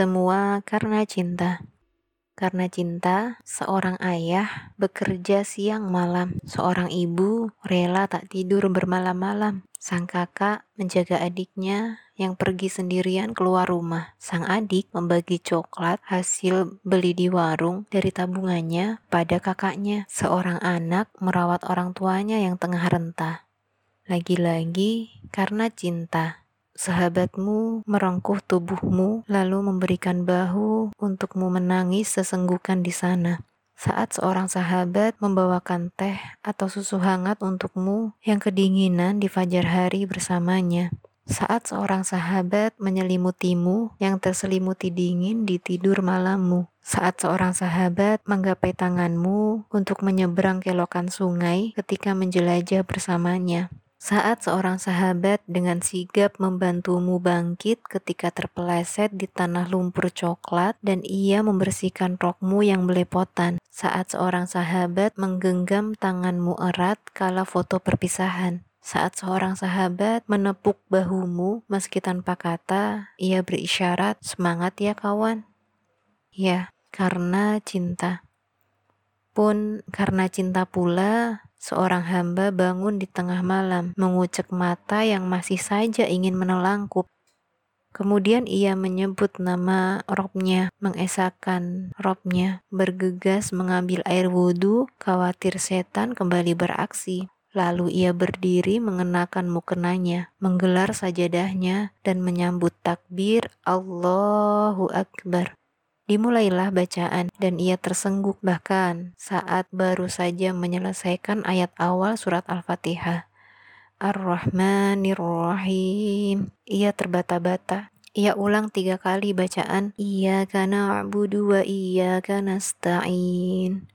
Semua karena cinta. Karena cinta, seorang ayah bekerja siang malam. Seorang ibu rela tak tidur bermalam-malam. Sang kakak menjaga adiknya yang pergi sendirian keluar rumah. Sang adik membagi coklat hasil beli di warung dari tabungannya pada kakaknya. Seorang anak merawat orang tuanya yang tengah rentah. Lagi-lagi karena cinta. Sahabatmu merengkuh tubuhmu, lalu memberikan bahu untukmu menangis sesenggukan di sana. Saat seorang sahabat membawakan teh atau susu hangat untukmu yang kedinginan di fajar hari bersamanya. Saat seorang sahabat menyelimutimu yang terselimuti dingin di tidur malammu. Saat seorang sahabat menggapai tanganmu untuk menyeberang kelokan sungai ketika menjelajah bersamanya. Saat seorang sahabat dengan sigap membantumu bangkit ketika terpeleset di tanah lumpur coklat dan ia membersihkan rokmu yang belepotan. Saat seorang sahabat menggenggam tanganmu erat kala foto perpisahan. Saat seorang sahabat menepuk bahumu meski tanpa kata, ia berisyarat, semangat ya kawan. Ya, karena cinta. Pun karena cinta pula, Seorang hamba bangun di tengah malam, mengucek mata yang masih saja ingin menelangkup. Kemudian ia menyebut nama robnya, mengesahkan robnya, bergegas mengambil air wudhu, khawatir setan kembali beraksi. Lalu ia berdiri mengenakan mukenanya, menggelar sajadahnya, dan menyambut takbir Allahu Akbar. Dimulailah bacaan dan ia tersengguk bahkan saat baru saja menyelesaikan ayat awal surat Al-Fatihah. Ar-Rahmanir-Rahim. Ia terbata-bata. Ia ulang tiga kali bacaan. Iya karena abudu wa iya karena stain.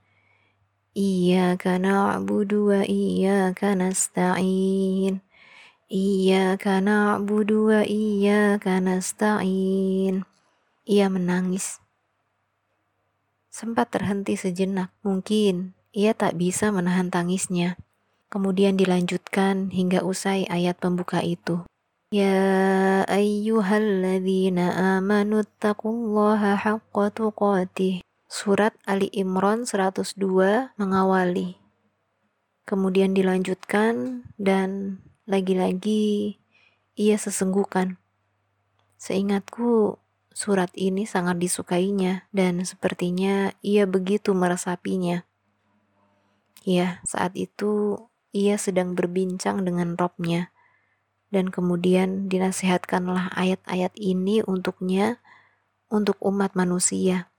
Iya karena wa iya karena stain. Karena abudu wa karena stain. Ia menangis sempat terhenti sejenak. Mungkin ia tak bisa menahan tangisnya. Kemudian dilanjutkan hingga usai ayat pembuka itu. Ya ayyuhalladzina amanu taqullaha haqqa tuqatih. Surat Ali Imran 102 mengawali. Kemudian dilanjutkan dan lagi-lagi ia sesenggukan. Seingatku Surat ini sangat disukainya dan sepertinya ia begitu meresapinya. Ya, saat itu ia sedang berbincang dengan Robnya. Dan kemudian dinasihatkanlah ayat-ayat ini untuknya, untuk umat manusia.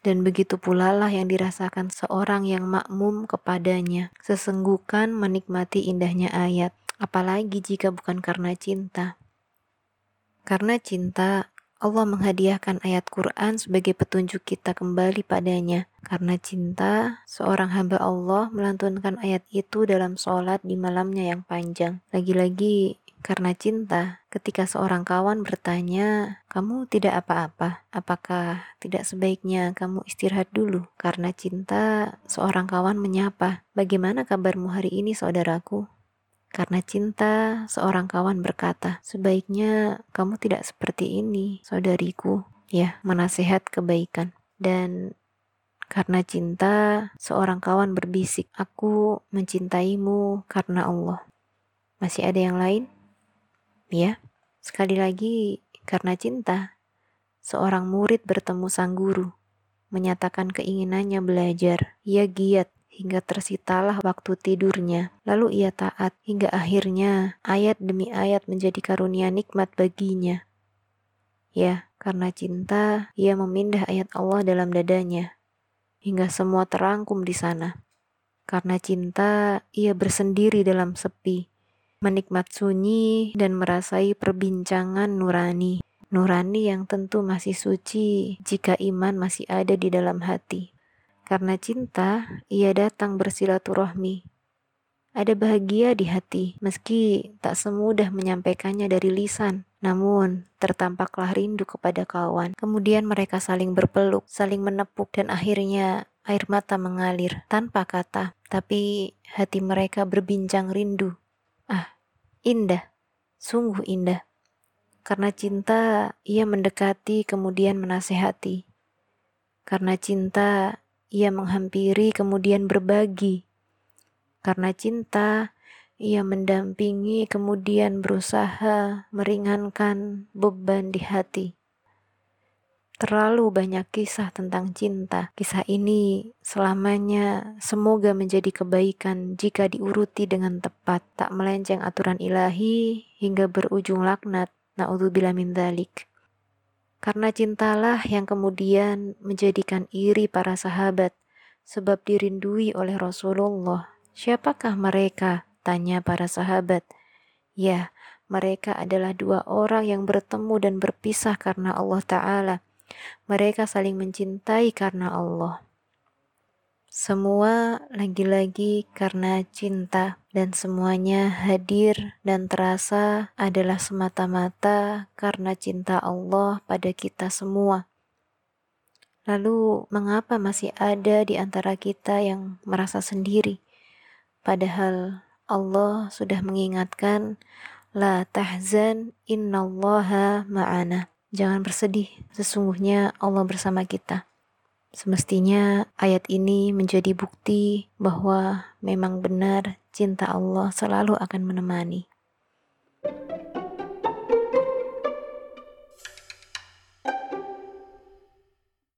Dan begitu pula lah yang dirasakan seorang yang makmum kepadanya, sesenggukan menikmati indahnya ayat, apalagi jika bukan karena cinta. Karena cinta, Allah menghadiahkan ayat Quran sebagai petunjuk kita kembali padanya. Karena cinta, seorang hamba Allah melantunkan ayat itu dalam sholat di malamnya yang panjang. Lagi-lagi, karena cinta, ketika seorang kawan bertanya, "Kamu tidak apa-apa? Apakah tidak sebaiknya kamu istirahat dulu?" Karena cinta, seorang kawan menyapa, "Bagaimana kabarmu hari ini, saudaraku?" Karena cinta, seorang kawan berkata, "Sebaiknya kamu tidak seperti ini, saudariku." Ya, menasihat kebaikan. Dan karena cinta, seorang kawan berbisik, "Aku mencintaimu karena Allah." Masih ada yang lain? Ya, sekali lagi, karena cinta, seorang murid bertemu sang guru, menyatakan keinginannya belajar. Ia giat hingga tersitalah waktu tidurnya. Lalu ia taat hingga akhirnya ayat demi ayat menjadi karunia nikmat baginya. Ya, karena cinta, ia memindah ayat Allah dalam dadanya hingga semua terangkum di sana. Karena cinta, ia bersendiri dalam sepi, menikmat sunyi dan merasai perbincangan nurani. Nurani yang tentu masih suci jika iman masih ada di dalam hati. Karena cinta, ia datang bersilaturahmi. Ada bahagia di hati, meski tak semudah menyampaikannya dari lisan. Namun, tertampaklah rindu kepada kawan. Kemudian mereka saling berpeluk, saling menepuk, dan akhirnya air mata mengalir tanpa kata. Tapi hati mereka berbincang rindu. Ah, indah, sungguh indah. Karena cinta, ia mendekati kemudian menasehati. Karena cinta, ia menghampiri kemudian berbagi. Karena cinta, ia mendampingi kemudian berusaha meringankan beban di hati. Terlalu banyak kisah tentang cinta. Kisah ini selamanya semoga menjadi kebaikan jika diuruti dengan tepat, tak melenceng aturan ilahi hingga berujung laknat. Na'udzubillah min dhalik. Karena cintalah yang kemudian menjadikan iri para sahabat, sebab dirindui oleh Rasulullah. Siapakah mereka? Tanya para sahabat. Ya, mereka adalah dua orang yang bertemu dan berpisah karena Allah Ta'ala mereka saling mencintai karena Allah. Semua lagi-lagi karena cinta, dan semuanya hadir dan terasa adalah semata-mata karena cinta Allah pada kita semua. Lalu, mengapa masih ada di antara kita yang merasa sendiri? Padahal Allah sudah mengingatkan, "La tahzan, innallaha ma'ana." Jangan bersedih, sesungguhnya Allah bersama kita. Semestinya ayat ini menjadi bukti bahwa memang benar cinta Allah selalu akan menemani.